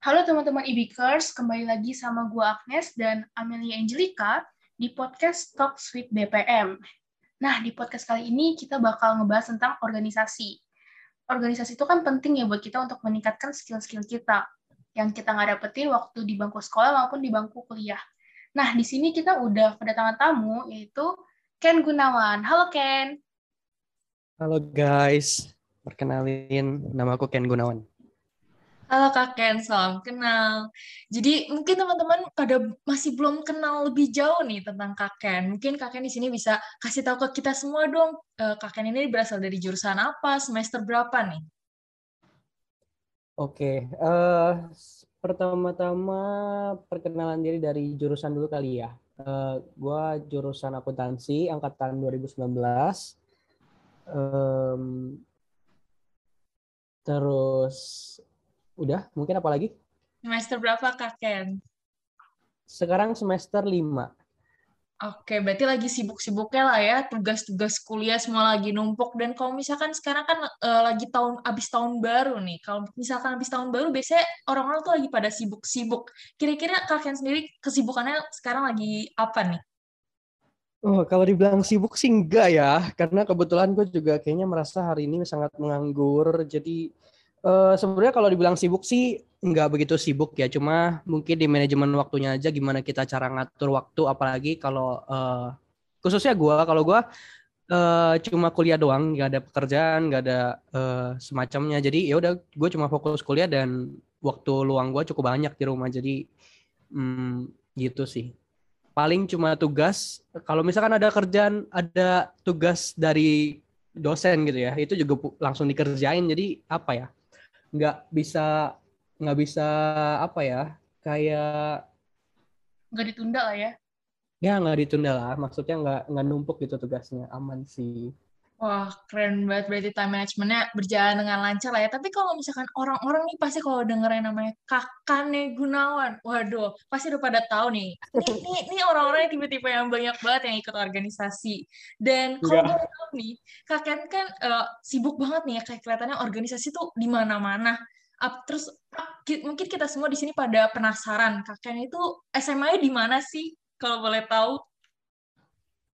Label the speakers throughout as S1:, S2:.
S1: Halo teman-teman Ibikers, kembali lagi sama gue Agnes dan Amelia Angelica di podcast Talks with BPM. Nah, di podcast kali ini kita bakal ngebahas tentang organisasi. Organisasi itu kan penting ya buat kita untuk meningkatkan skill-skill kita yang kita nggak dapetin waktu di bangku sekolah maupun di bangku kuliah. Nah, di sini kita udah kedatangan tamu, yaitu Ken Gunawan. Halo, Ken.
S2: Halo, guys. Perkenalin, nama aku Ken Gunawan.
S3: Halo Kak Ken, salam kenal. Jadi mungkin teman-teman pada masih belum kenal lebih jauh nih tentang Kak Ken. Mungkin Kak Ken di sini bisa kasih tahu ke kita semua dong, eh, Kak Ken ini berasal dari jurusan apa, semester berapa nih?
S2: Oke, uh, pertama-tama perkenalan diri dari jurusan dulu kali ya. Uh, gua jurusan akuntansi angkatan 2019. Um, terus Udah, mungkin apa lagi?
S3: Semester berapa Kak Ken?
S2: Sekarang semester 5.
S3: Oke, berarti lagi sibuk-sibuknya lah ya, tugas-tugas kuliah semua lagi numpuk. Dan kalau misalkan sekarang kan uh, lagi tahun abis tahun baru nih, kalau misalkan abis tahun baru biasanya orang-orang tuh lagi pada sibuk-sibuk. Kira-kira kalian sendiri kesibukannya sekarang lagi apa nih?
S2: Oh, kalau dibilang sibuk sih enggak ya, karena kebetulan gue juga kayaknya merasa hari ini sangat menganggur. Jadi Uh, sebenarnya kalau dibilang sibuk sih nggak begitu sibuk ya, cuma mungkin di manajemen waktunya aja gimana kita cara ngatur waktu, apalagi kalau uh, khususnya gue, kalau gue uh, cuma kuliah doang, nggak ada pekerjaan, nggak ada uh, semacamnya, jadi ya udah gue cuma fokus kuliah dan waktu luang gue cukup banyak di rumah, jadi hmm, gitu sih. Paling cuma tugas, kalau misalkan ada kerjaan, ada tugas dari dosen gitu ya, itu juga langsung dikerjain, jadi apa ya? Nggak bisa nggak bisa apa ya kayak
S1: nggak ditunda lah ya?
S2: Ya nggak ditunda lah. Maksudnya nggak nggak numpuk gitu tugasnya. Aman sih
S3: Wah, keren banget berarti time managementnya berjalan dengan lancar lah ya. Tapi kalau misalkan orang-orang nih pasti kalau dengerin namanya Kakane Gunawan, waduh, pasti udah pada tahu nih. Ini, ini, orang-orang yang tipe-tipe yang banyak banget yang ikut organisasi. Dan kalau yeah. tahu nih, Kakek kan uh, sibuk banget nih ya, kayak kelihatannya organisasi tuh di mana-mana. Uh, terus uh, mungkin kita semua di sini pada penasaran, Kakek itu SMA-nya di mana sih? Kalau boleh tahu.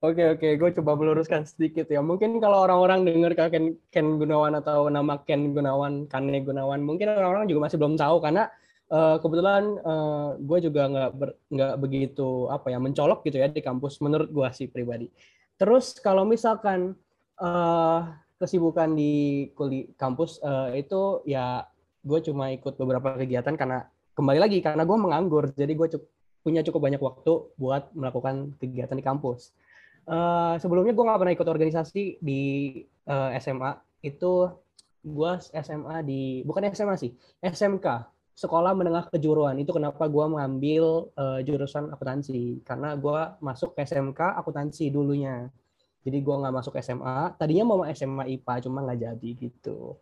S2: Oke oke, gue coba meluruskan sedikit ya. Mungkin kalau orang-orang dengar Ken, Ken Gunawan atau nama Ken Gunawan, Kane Gunawan, mungkin orang-orang juga masih belum tahu karena uh, kebetulan uh, gue juga nggak nggak begitu apa ya mencolok gitu ya di kampus menurut gue sih pribadi. Terus kalau misalkan uh, kesibukan di kuli kampus uh, itu ya gue cuma ikut beberapa kegiatan karena kembali lagi karena gue menganggur, jadi gue punya cukup banyak waktu buat melakukan kegiatan di kampus Uh, sebelumnya gue nggak pernah ikut organisasi di uh, eh, SMA. Itu gue SMA di bukan SMA sih, SMK Sekolah Menengah Kejuruan. Itu kenapa gue mengambil uh, jurusan akuntansi karena gue masuk ke SMK akuntansi dulunya. Jadi gue nggak masuk SMA. Tadinya mau SMA IPA cuma nggak jadi gitu.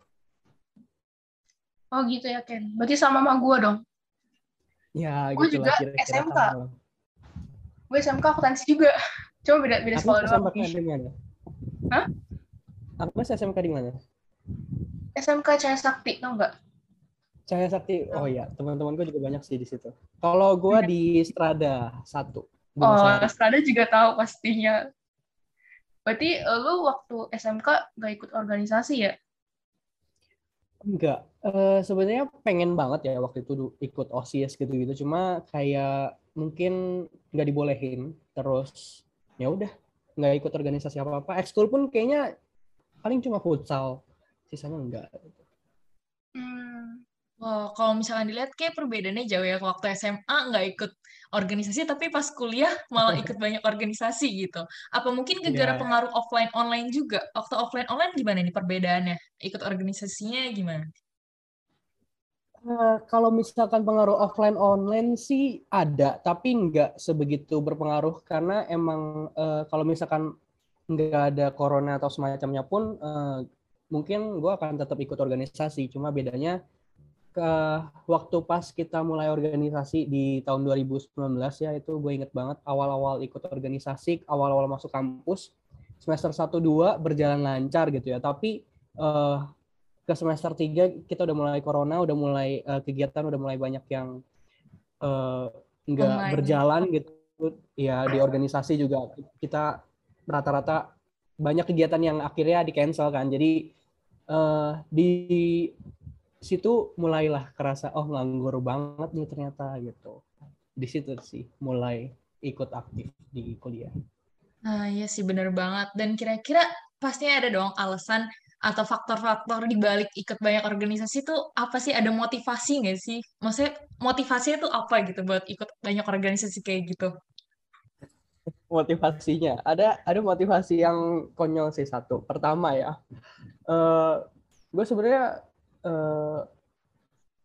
S1: Oh gitu ya Ken. Berarti sama sama gue dong.
S2: Ya,
S1: gue gitu juga kira -kira SMK. Gue SMK akuntansi juga. Cuma beda beda sekolah doang. SMK di mana? Hah?
S2: Aku SMK di mana?
S1: SMK Cahaya Sakti, tau nggak?
S2: Cahaya Sakti, oh iya, teman-temanku juga banyak sih di situ. Kalau gue di Strada satu.
S1: Oh, Strada juga tahu pastinya. Berarti eh, lu waktu SMK nggak ikut organisasi ya?
S2: Enggak. Uh, sebenarnya pengen banget ya waktu itu ikut OSIS gitu-gitu. Cuma kayak mungkin nggak dibolehin. Terus ya udah nggak ikut organisasi apa apa ekskul pun kayaknya paling cuma futsal sisanya enggak
S3: hmm. Wow, kalau misalnya dilihat kayak perbedaannya jauh ya. Waktu SMA nggak ikut organisasi, tapi pas kuliah malah ikut banyak organisasi gitu. Apa mungkin gara-gara yeah. pengaruh offline online juga? Waktu offline online gimana nih perbedaannya? Ikut organisasinya gimana?
S2: Uh, kalau misalkan pengaruh offline online sih ada, tapi nggak sebegitu berpengaruh karena emang uh, kalau misalkan nggak ada corona atau semacamnya pun uh, mungkin gue akan tetap ikut organisasi. Cuma bedanya ke waktu pas kita mulai organisasi di tahun 2019 ya itu gue inget banget awal-awal ikut organisasi, awal-awal masuk kampus semester 1 2 berjalan lancar gitu ya. Tapi uh, ke semester 3 kita udah mulai corona, udah mulai uh, kegiatan udah mulai banyak yang uh, nggak Online. berjalan gitu. Ya di organisasi juga kita rata-rata banyak kegiatan yang akhirnya di cancel kan. Jadi uh, di situ mulailah kerasa oh nganggur banget nih ternyata gitu. Di situ sih mulai ikut aktif di kuliah.
S3: Nah, iya sih bener banget. Dan kira-kira pastinya ada dong alasan atau faktor-faktor di balik ikut banyak organisasi itu apa sih? Ada motivasi nggak sih? Maksudnya motivasinya itu apa gitu buat ikut banyak organisasi kayak gitu?
S2: Motivasinya ada ada motivasi yang konyol sih satu. Pertama ya, uh, gue sebenarnya uh,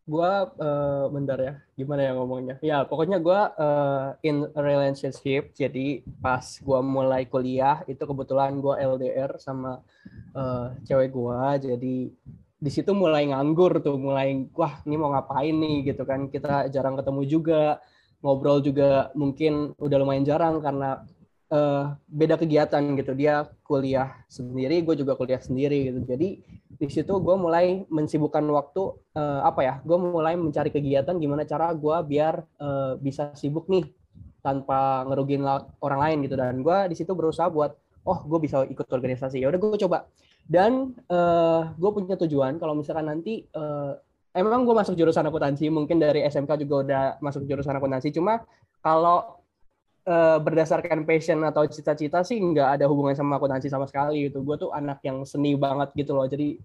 S2: gue uh, bentar ya gimana ya ngomongnya? Ya pokoknya gue uh, in relationship jadi pas gue mulai kuliah itu kebetulan gue LDR sama uh, cewek gue jadi di situ mulai nganggur tuh mulai wah ini mau ngapain nih? Gitu kan kita jarang ketemu juga ngobrol juga mungkin udah lumayan jarang karena uh, beda kegiatan gitu. Dia kuliah sendiri gue juga kuliah sendiri gitu. Jadi di situ gue mulai mensibukkan waktu uh, apa ya gue mulai mencari kegiatan gimana cara gue biar uh, bisa sibuk nih tanpa ngerugiin orang lain gitu. Dan gue di situ berusaha buat oh gue bisa ikut organisasi. Ya udah gue coba. Dan uh, gue punya tujuan. Kalau misalkan nanti uh, emang gue masuk jurusan akuntansi mungkin dari SMK juga udah masuk jurusan akuntansi. Cuma kalau uh, berdasarkan passion atau cita-cita sih nggak ada hubungan sama akuntansi sama sekali gitu. Gue tuh anak yang seni banget gitu loh. Jadi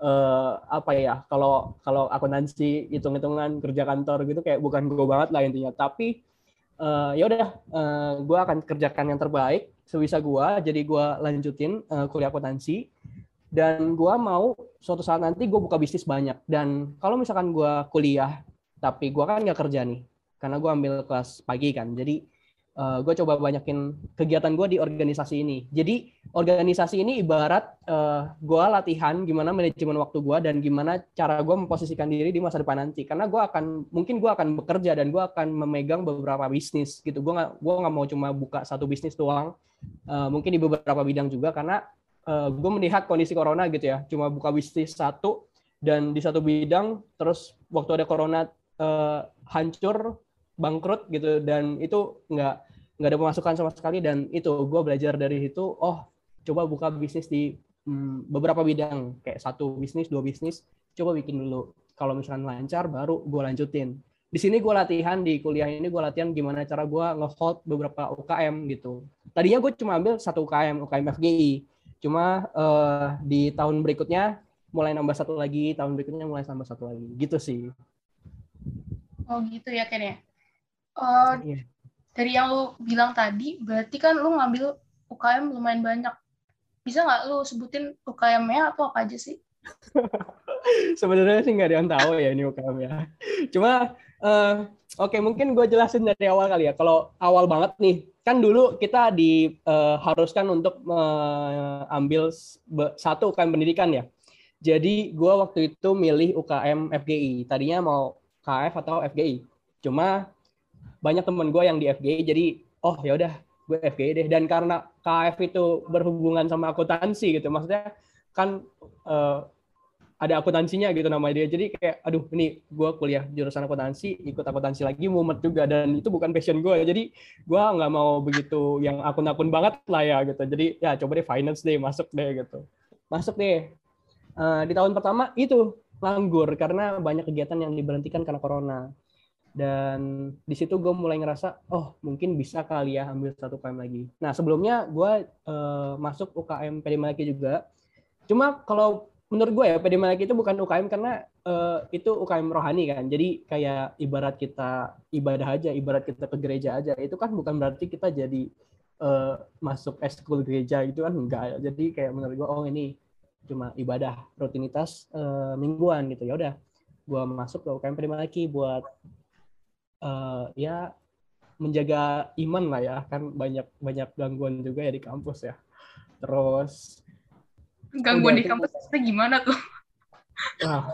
S2: uh, apa ya kalau kalau akuntansi hitung-hitungan kerja kantor gitu kayak bukan gue banget lah intinya. Tapi uh, ya udah uh, gue akan kerjakan yang terbaik sebisa gue. Jadi gue lanjutin uh, kuliah akuntansi dan gue mau suatu saat nanti gue buka bisnis banyak. Dan kalau misalkan gue kuliah tapi gue kan nggak kerja nih karena gue ambil kelas pagi kan. Jadi uh, eh, gue coba banyakin kegiatan gue di organisasi ini. Jadi organisasi ini ibarat uh, eh, gue latihan gimana manajemen waktu gue dan gimana cara gue memposisikan diri di masa depan nanti. Karena gue akan mungkin gue akan bekerja dan gue akan memegang beberapa bisnis gitu. Gue nggak gue nggak mau cuma buka satu bisnis doang. Uh, mungkin di beberapa bidang juga karena uh, gue melihat kondisi corona gitu ya. Cuma buka bisnis satu dan di satu bidang terus waktu ada corona uh, hancur bangkrut gitu dan itu nggak nggak ada pemasukan sama sekali dan itu gue belajar dari itu oh coba buka bisnis di hmm, beberapa bidang kayak satu bisnis dua bisnis coba bikin dulu. Kalau misalkan lancar baru gue lanjutin. Di sini gue latihan di kuliah ini gue latihan gimana cara gue ngehold beberapa UKM gitu. Tadinya gue cuma ambil satu UKM UKM FGI cuma uh, di tahun berikutnya mulai nambah satu lagi tahun berikutnya mulai nambah satu lagi. Gitu sih.
S1: Oh gitu ya Ken ya? Uh, yeah dari yang lu bilang tadi, berarti kan lu ngambil UKM lumayan banyak. Bisa nggak lu sebutin UKM-nya atau apa aja sih?
S2: Sebenarnya sih nggak ada yang tahu ya ini UKM ya. Cuma, uh, oke okay, mungkin gue jelasin dari awal kali ya. Kalau awal banget nih, kan dulu kita diharuskan uh, untuk mengambil uh, satu UKM pendidikan ya. Jadi gue waktu itu milih UKM FGI. Tadinya mau KF atau FGI. Cuma banyak temen gue yang di FGI jadi oh ya udah gue FGI deh. Dan karena KF itu berhubungan sama akuntansi gitu maksudnya kan uh, ada akuntansinya gitu namanya dia. Jadi kayak aduh ini gue kuliah jurusan akuntansi ikut akuntansi lagi mumet juga. Dan itu bukan passion gue jadi gue nggak mau begitu yang akun-akun banget lah ya gitu. Jadi ya coba deh finance deh masuk deh gitu. Masuk deh. Uh, di tahun pertama itu nganggur karena banyak kegiatan yang diberhentikan karena corona dan di situ gue mulai ngerasa oh mungkin bisa kali ya ambil satu UKM lagi. Nah sebelumnya gue uh, masuk UKM PD Malaki juga. Cuma kalau menurut gue ya PD Malaki itu bukan UKM karena uh, itu UKM rohani kan. Jadi kayak ibarat kita ibadah aja ibarat kita ke gereja aja. Itu kan bukan berarti kita jadi uh, masuk eskul gereja itu kan enggak jadi kayak menurut gue oh ini cuma ibadah rutinitas uh, mingguan gitu. Ya udah gue masuk ke UKM PD Malaki buat uh, ya menjaga iman lah ya. Kan banyak banyak gangguan juga ya di kampus ya. Terus
S1: gangguan di kampus itu gimana tuh?
S2: Nah,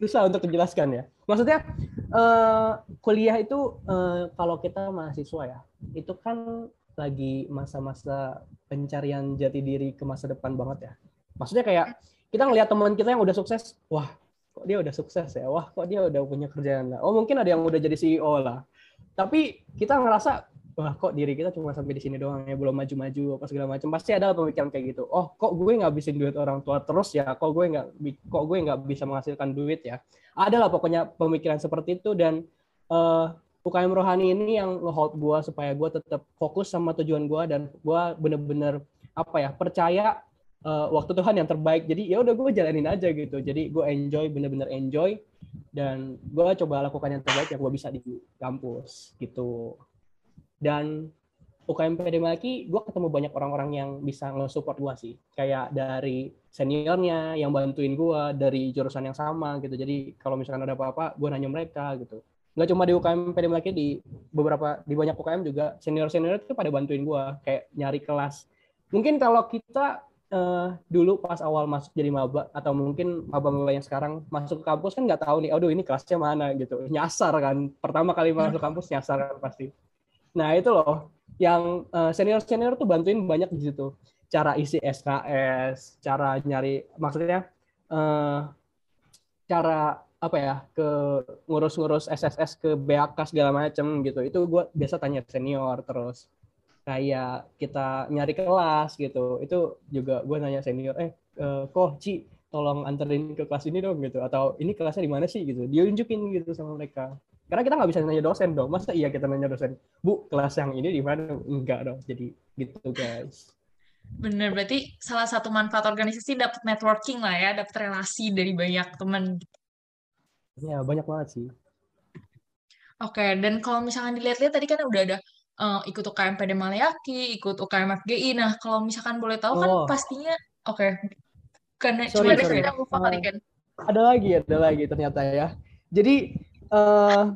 S2: susah untuk dijelaskan ya. Maksudnya uh, kuliah itu uh, kalau kita mahasiswa ya itu kan lagi masa-masa pencarian jati diri ke masa depan banget ya. Maksudnya kayak kita ngelihat teman kita yang udah sukses wah kok dia udah sukses ya? Wah kok dia udah punya kerjaan lah. Oh mungkin ada yang udah jadi CEO lah. Tapi kita ngerasa wah kok diri kita cuma sampai di sini doang ya? Belum maju-maju apa segala macam. Pasti ada pemikiran kayak gitu. Oh kok gue nggak bisa duit orang tua terus ya? Kok gue nggak kok gue nggak bisa menghasilkan duit ya? Ada lah pokoknya pemikiran seperti itu dan uh, UKM Rohani ini yang ngehold gue supaya gue tetap fokus sama tujuan gue dan gue bener-bener apa ya percaya uh, waktu Tuhan yang terbaik. Jadi ya udah gue jalanin aja gitu. Jadi gue enjoy bener-bener enjoy. Dan gue coba lakukan yang terbaik yang gue bisa di kampus gitu. Dan UKM PDM lagi gue ketemu banyak orang-orang yang bisa nge-support gue sih. Kayak dari seniornya yang bantuin gue dari jurusan yang sama gitu. Jadi kalau misalkan ada apa-apa gue nanya mereka gitu. Nggak cuma di UKM PDM lagi di beberapa di banyak UKM juga senior senior itu pada bantuin gue kayak nyari kelas. Mungkin kalau kita uh, dulu pas awal masuk jadi maba atau mungkin maba-maba yang sekarang masuk ke kampus kan nggak tahu nih aduh ini kelasnya mana? gitu. Nyasar kan. Pertama kali masuk kampus nyasar kan pasti. Nah itu loh, yang uh, senior-senior tuh bantuin banyak di situ. Cara isi SKS, cara nyari, maksudnya uh, cara apa ya ke ngurus-ngurus SSS ke BAK segala macem gitu. Itu gue biasa tanya senior terus kayak kita nyari kelas gitu. Itu juga gue nanya senior, eh uh, kok Ci tolong anterin ke kelas ini dong gitu atau ini kelasnya di mana sih gitu dia unjukin gitu sama mereka karena kita nggak bisa nanya dosen dong. Masa iya kita nanya dosen, Bu, kelas yang ini di mana? Enggak dong. Jadi gitu guys.
S3: Bener, berarti salah satu manfaat organisasi dapat networking lah ya, dapat relasi dari banyak teman.
S2: Ya, banyak banget sih.
S3: Oke, dan kalau misalkan dilihat-lihat tadi kan udah ada uh, ikut UKM PD Malayaki, ikut UKM FGI. Nah, kalau misalkan boleh tahu kan oh. pastinya, oke, okay. karena
S2: sorry, cuma sorry. lupa kali kan. Ada lagi, ada lagi ternyata ya. Jadi uh,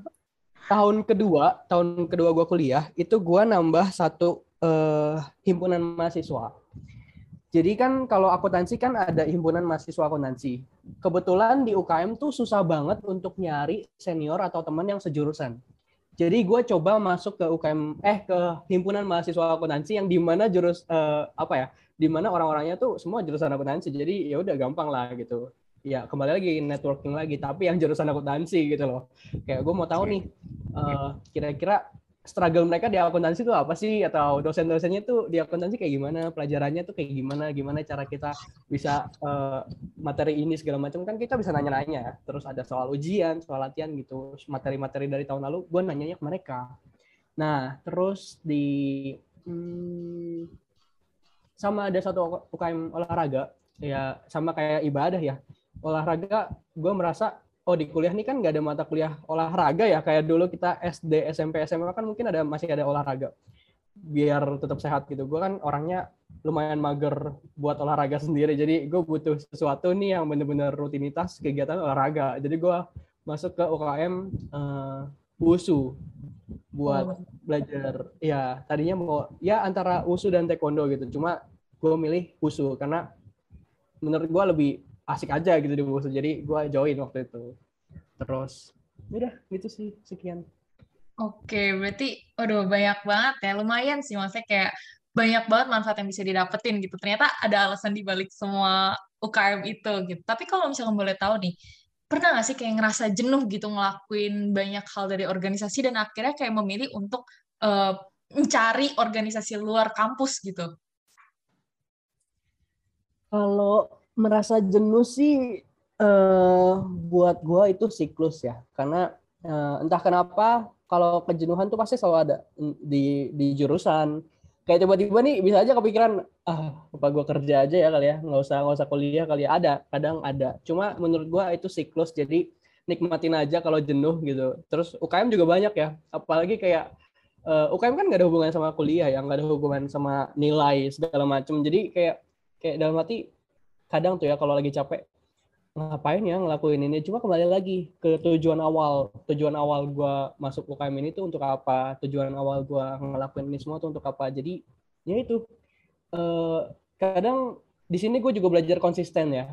S2: tahun kedua, tahun kedua gue kuliah, itu gue nambah satu uh, himpunan mahasiswa. Jadi kan kalau akuntansi kan ada himpunan mahasiswa akuntansi. Kebetulan di UKM tuh susah banget untuk nyari senior atau teman yang sejurusan. Jadi gue coba masuk ke UKM eh ke himpunan mahasiswa akuntansi yang di mana jurus uh, apa ya? Di mana orang-orangnya tuh semua jurusan akuntansi. Jadi ya udah gampang lah gitu ya kembali lagi networking lagi tapi yang jurusan akuntansi gitu loh kayak gue mau tahu nih uh, kira-kira struggle mereka di akuntansi itu apa sih? Atau dosen-dosennya tuh di akuntansi kayak gimana? Pelajarannya tuh kayak gimana? Gimana cara kita bisa uh, materi ini segala macam? Kan kita bisa nanya-nanya. Terus ada soal ujian soal latihan gitu. Materi-materi dari tahun lalu gue nanyanya ke mereka. Nah terus di hmm, sama ada satu UKM olahraga. Ya sama kayak ibadah ya. Olahraga gue merasa oh di kuliah ini kan nggak ada mata kuliah olahraga ya? Kayak dulu kita SD SMP SMA kan mungkin ada masih ada olahraga biar tetap sehat gitu. Gue kan orangnya lumayan mager buat olahraga sendiri. Jadi gue butuh sesuatu nih yang bener-bener rutinitas kegiatan olahraga. Jadi gue masuk ke UKM uh, eh, wusu buat oh. belajar. Ya tadinya mau ya antara wusu dan taekwondo gitu. Cuma gue milih wusu karena menurut gue lebih asik aja gitu di Busu. Jadi gue join waktu itu. Terus udah gitu sih sekian.
S3: Oke, berarti waduh banyak banget ya. Lumayan sih maksudnya kayak banyak banget manfaat yang bisa didapetin gitu. Ternyata ada alasan di balik semua UKM itu gitu. Tapi kalau misalkan boleh tahu nih, pernah nggak sih kayak ngerasa jenuh gitu ngelakuin banyak hal dari organisasi dan akhirnya kayak memilih untuk uh, mencari organisasi luar kampus gitu?
S2: Kalau merasa jenuh sih uh, buat gue itu siklus ya. Karena uh, entah kenapa kalau kejenuhan tuh pasti selalu ada di di jurusan. Kayak tiba-tiba nih bisa aja kepikiran ah apa gue kerja aja ya kali ya? Nggak usah nggak usah kuliah kali ya. Ada kadang ada. Cuma menurut gue itu siklus jadi nikmatin aja kalau jenuh gitu. Terus UKM juga banyak ya. Apalagi kayak uh, UKM kan nggak ada hubungan sama kuliah ya nggak ada hubungan sama nilai segala macam jadi kayak kayak dalam hati kadang tuh ya kalau lagi capek ngapain ya ngelakuin ini? Cuma kembali lagi ke tujuan awal. Tujuan awal gue masuk UKM ini tuh untuk apa? Tujuan awal gue ngelakuin ini semua tuh untuk apa? Jadi ya itu. Eh, kadang di sini gue juga belajar konsisten ya.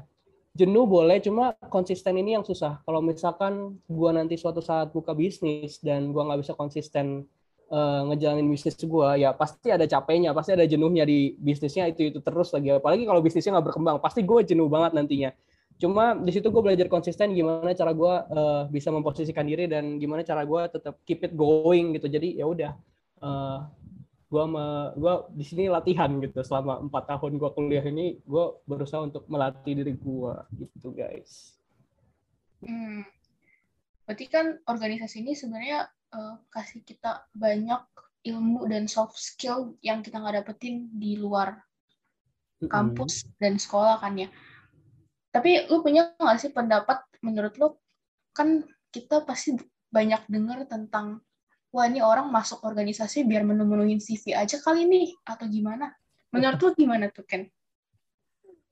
S2: Jenuh boleh cuma konsisten ini yang susah. Kalau misalkan gue nanti suatu saat buka bisnis dan gue nggak bisa konsisten uh, ngejalanin bisnis gue ya pasti ada capeknya pasti ada jenuhnya di bisnisnya itu itu terus lagi apalagi kalau bisnisnya nggak berkembang pasti gue jenuh banget nantinya cuma di situ gue belajar konsisten gimana cara gue uh, bisa memposisikan diri dan gimana cara gue tetap keep it going gitu jadi ya udah uh, gue gue di sini latihan gitu selama empat tahun gue kuliah ini gue berusaha untuk melatih diri gue gitu guys.
S1: Hmm. Berarti kan organisasi ini sebenarnya uh, kasih kita banyak ilmu dan soft skill yang kita nggak dapetin di luar kampus mm-hmm. dan sekolah kan ya. Tapi lu punya nggak sih pendapat menurut lu kan kita pasti banyak dengar tentang wah ini orang masuk organisasi biar menu-menuhin CV aja kali nih atau gimana? Menurut lu gimana tuh Ken?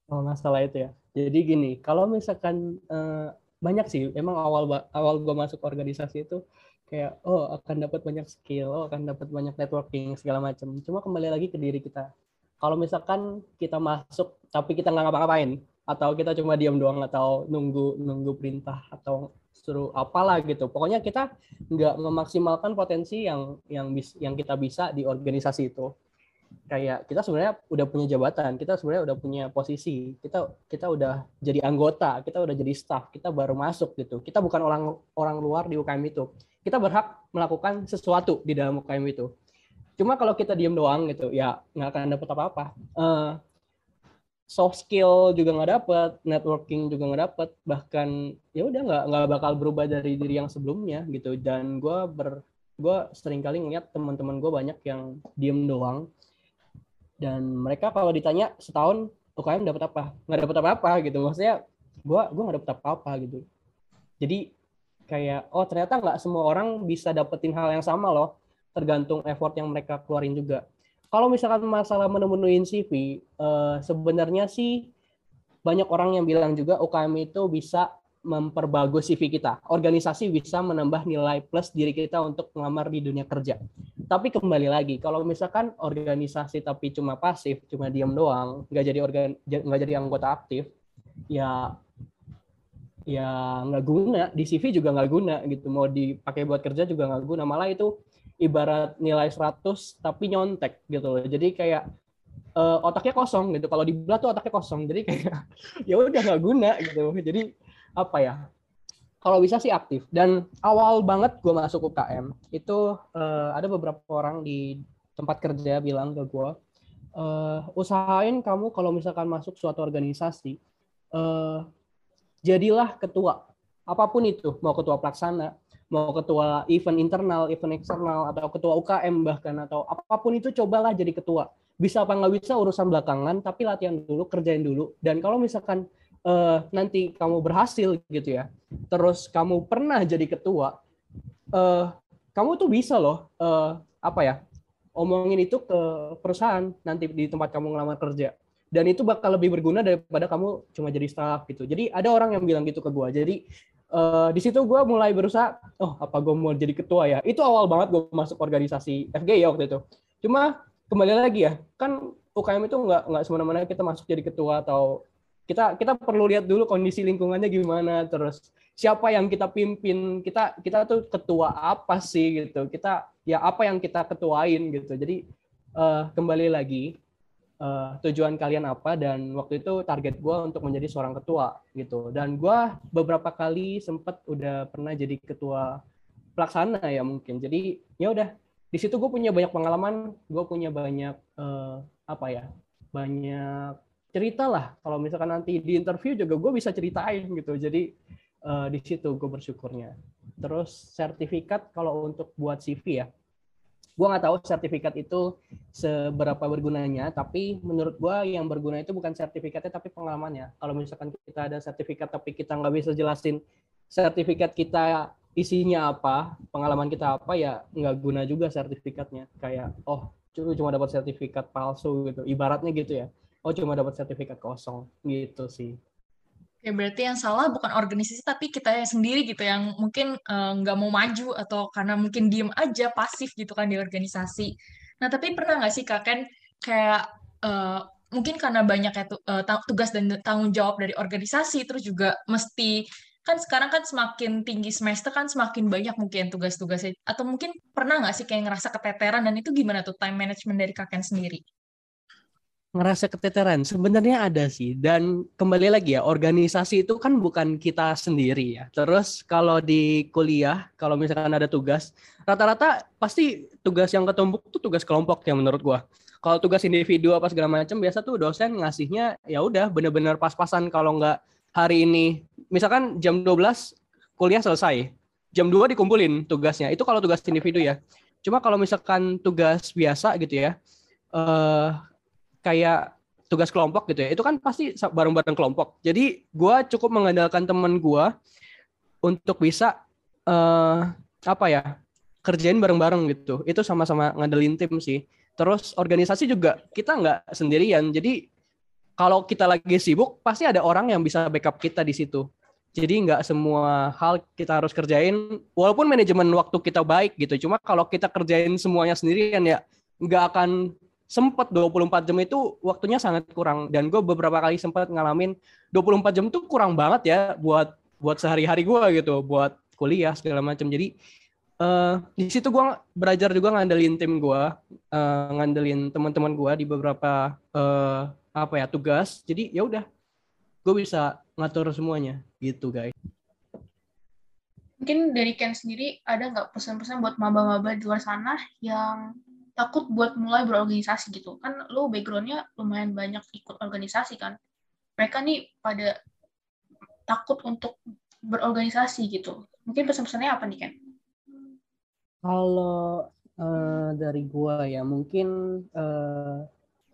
S2: Oh masalah itu ya. Jadi gini, kalau misalkan uh, banyak sih, emang awal awal gue masuk organisasi itu kayak oh akan dapat banyak skill, oh akan dapat banyak networking segala macam. Cuma kembali lagi ke diri kita. Kalau misalkan kita masuk tapi kita nggak ngapa-ngapain atau kita cuma diam doang atau nunggu nunggu perintah atau suruh apalah gitu. Pokoknya kita nggak memaksimalkan potensi yang yang bis, yang kita bisa di organisasi itu kayak kita sebenarnya udah punya jabatan, kita sebenarnya udah punya posisi, kita kita udah jadi anggota, kita udah jadi staff, kita baru masuk gitu. Kita bukan orang orang luar di UKM itu. Kita berhak melakukan sesuatu di dalam UKM itu. Cuma kalau kita diem doang gitu, ya nggak akan dapat apa-apa. Uh, soft skill juga nggak dapet, networking juga nggak dapet, bahkan ya udah nggak nggak bakal berubah dari diri yang sebelumnya gitu. Dan gue ber gue sering kali ngeliat teman-teman gue banyak yang diem doang dan mereka kalau ditanya setahun UKM dapat apa nggak dapat apa-apa gitu maksudnya gue gue nggak dapat apa-apa gitu jadi kayak oh ternyata nggak semua orang bisa dapetin hal yang sama loh tergantung effort yang mereka keluarin juga kalau misalkan masalah menemuin CV uh, eh, sebenarnya sih banyak orang yang bilang juga UKM itu bisa memperbagus CV kita. Organisasi bisa menambah nilai plus diri kita untuk melamar di dunia kerja. Tapi kembali lagi, kalau misalkan organisasi tapi cuma pasif, cuma diam doang, nggak jadi organ, nggak jadi anggota aktif, ya ya nggak guna di CV juga nggak guna gitu mau dipakai buat kerja juga nggak guna malah itu ibarat nilai 100 tapi nyontek gitu jadi kayak uh, otaknya kosong gitu kalau dibelah tuh otaknya kosong jadi kayak ya udah nggak guna gitu. Jadi apa ya kalau bisa sih aktif. Dan awal banget gue masuk UKM itu uh, ada beberapa orang di tempat kerja bilang ke gue uh, usahain kamu kalau misalkan masuk suatu organisasi uh, jadilah ketua. Apa pun itu mau ketua pelaksana mau ketua event internal event eksternal atau ketua UKM bahkan atau apa pun itu cobalah jadi ketua. Bisa apa nggak bisa urusan belakangan tapi latihan dulu kerjain dulu. Dan kalau misalkan uh, nanti kamu berhasil gitu ya, terus kamu pernah jadi ketua, uh, kamu tuh bisa loh uh, apa ya omongin itu ke perusahaan nanti di tempat kamu ngelamar kerja dan itu bakal lebih berguna daripada kamu cuma jadi staff gitu. Jadi ada orang yang bilang gitu ke gue. Jadi uh, di situ gue mulai berusaha, oh apa gue mau jadi ketua ya? Itu awal banget gue masuk organisasi FG ya waktu itu. Cuma kembali lagi ya, kan UKM itu nggak nggak semena-mena kita masuk jadi ketua atau kita kita perlu lihat dulu kondisi lingkungannya gimana terus siapa yang kita pimpin kita kita tuh ketua apa sih gitu kita ya apa yang kita ketuain gitu jadi uh, kembali lagi uh, tujuan kalian apa dan waktu itu target gue untuk menjadi seorang ketua gitu. Dan gue beberapa kali sempat udah pernah jadi ketua pelaksana ya mungkin. Jadi ya udah di situ gue punya banyak pengalaman gue punya banyak uh, apa ya banyak cerita lah. Kalau misalkan nanti di interview juga gue bisa ceritain gitu. Jadi uh, di situ gue bersyukurnya. Terus sertifikat kalau untuk buat CV ya gue nggak tahu sertifikat itu seberapa bergunanya tapi menurut gue yang berguna itu bukan sertifikatnya tapi pengalamannya. Kalau misalkan kita ada sertifikat tapi kita nggak bisa jelasin sertifikat kita isinya apa pengalaman kita apa ya nggak guna juga sertifikatnya. Kayak oh cuma dapat sertifikat palsu gitu. Ibaratnya gitu ya. Oh cuma dapat sertifikat kosong. Gitu sih
S3: Ya berarti yang salah bukan organisasi tapi kita sendiri gitu yang mungkin eh, nggak uh, mau maju atau karena mungkin diem aja pasif gitu kan di organisasi. Nah tapi pernah nggak sih kak Ken kayak uh, mungkin karena banyak ya uh, tugas dan tanggung jawab dari organisasi terus juga mesti kan sekarang kan semakin tinggi semester kan semakin banyak mungkin tugas-tugasnya atau mungkin pernah nggak sih kayak ngerasa keteteran dan itu gimana tuh time management dari kakek sendiri?
S2: Ngerasa keteteran. Sebenarnya ada sih dan kembali lagi ya organisasi itu kan bukan kita sendiri ya. Terus kalau di kuliah kalau misalkan ada tugas rata-rata pasti tugas yang ketumpuk tuh tugas kelompok ya menurut gua. Kalau tugas individu apa segala macam biasa tuh dosen ngasihnya ya udah bener-bener pas-pasan kalau nggak hari ini. Misalkan jam 12 kuliah selesai jam 2 dikumpulin tugasnya. Itu kalau tugas individu ya. Cuma kalau misalkan tugas biasa gitu ya eh kayak tugas kelompok gitu ya. Itu kan pasti bareng-bareng kelompok. Jadi gue cukup mengandalkan teman gue untuk bisa uh, apa ya kerjain bareng-bareng gitu. Itu sama-sama ngandelin tim sih. Terus organisasi juga kita nggak sendirian. Jadi kalau kita lagi sibuk pasti ada orang yang bisa backup kita di situ. Jadi nggak semua hal kita harus kerjain walaupun manajemen waktu kita baik gitu. Cuma kalau kita kerjain semuanya sendirian ya nggak akan sempat 24 jam itu waktunya sangat kurang. Dan gue beberapa kali sempat ngalamin 24 jam tuh kurang banget ya buat buat sehari-hari gue gitu buat kuliah segala macam. Jadi uh, di situ gue belajar juga ngandelin tim gue uh, ngandelin teman-teman gue di beberapa uh, apa ya tugas. Jadi ya udah gue bisa ngatur semuanya gitu guys.
S1: Mungkin dari Ken sendiri ada nggak pesan-pesan buat maba-maba di luar sana yang takut buat mulai berorganisasi gitu. Kan lo backgroundnya lumayan banyak ikut organisasi kan. Mereka nih pada takut untuk berorganisasi gitu. Mungkin pesan-pesannya apa nih Ken?
S2: Kalau uh, dari gua ya mungkin uh,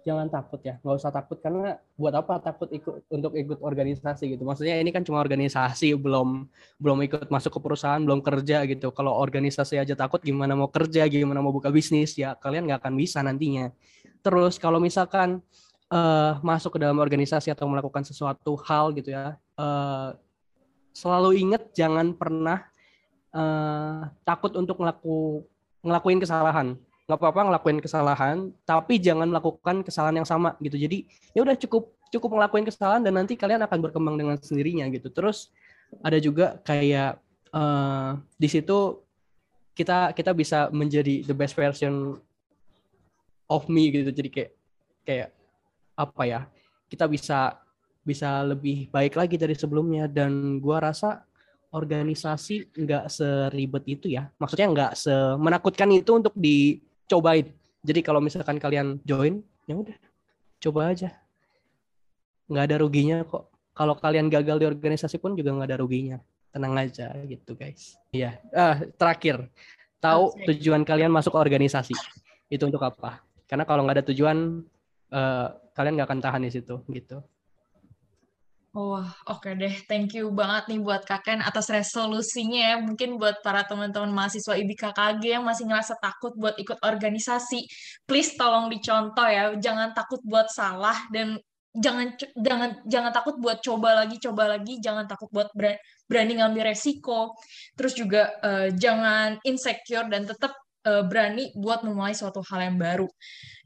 S2: jangan takut ya nggak usah takut karena buat apa takut ikut untuk ikut organisasi gitu. Maksudnya ini kan cuma organisasi belum belum ikut masuk ke perusahaan belum kerja gitu. Kalau organisasi aja takut gimana mau kerja gimana mau buka bisnis? Ya kalian nggak akan bisa nantinya. Terus kalau misalkan uh, masuk ke dalam organisasi atau melakukan sesuatu hal gitu ya uh, selalu ingat jangan pernah uh, takut untuk ngelaku ngelakuin kesalahan nggak apa-apa ngelakuin kesalahan tapi jangan melakukan kesalahan yang sama gitu. Jadi ya udah cukup cukup ngelakuin kesalahan dan nanti kalian akan berkembang dengan sendirinya gitu. Terus ada juga kayak uh, di situ kita kita bisa menjadi the best version of me gitu. Jadi kayak kayak apa ya kita bisa bisa lebih baik lagi dari sebelumnya. Dan gua rasa organisasi nggak seribet itu ya. Maksudnya nggak semenakutkan itu untuk di cobain. Jadi kalau misalkan kalian join, ya udah, coba aja. Nggak ada ruginya kok. Kalau kalian gagal di organisasi pun juga nggak ada ruginya. Tenang aja gitu guys. Iya. Ah, terakhir, tahu tujuan kalian masuk organisasi itu untuk apa? Karena kalau nggak ada tujuan, uh, kalian nggak akan tahan di situ gitu.
S3: Wah, oke okay deh. Thank you banget nih buat Kaken atas resolusinya ya. Mungkin buat para teman-teman mahasiswa IBKKG yang masih ngerasa takut buat ikut organisasi, please tolong dicontoh ya. Jangan takut buat salah dan jangan jangan jangan takut buat coba lagi coba lagi jangan takut buat berani ngambil resiko terus juga uh, jangan insecure dan tetap uh, berani buat memulai suatu hal yang baru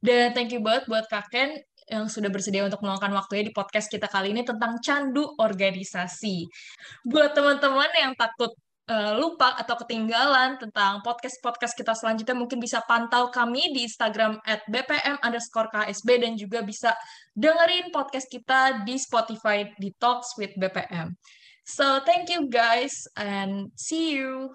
S3: dan thank you banget buat Kaken yang sudah bersedia untuk meluangkan waktunya di podcast kita kali ini tentang candu organisasi. Buat teman-teman yang takut uh, lupa atau ketinggalan tentang podcast-podcast kita selanjutnya, mungkin bisa pantau kami di Instagram at bpm underscore ksb dan juga bisa dengerin podcast kita di Spotify di Talks with BPM. So, thank you guys and see you.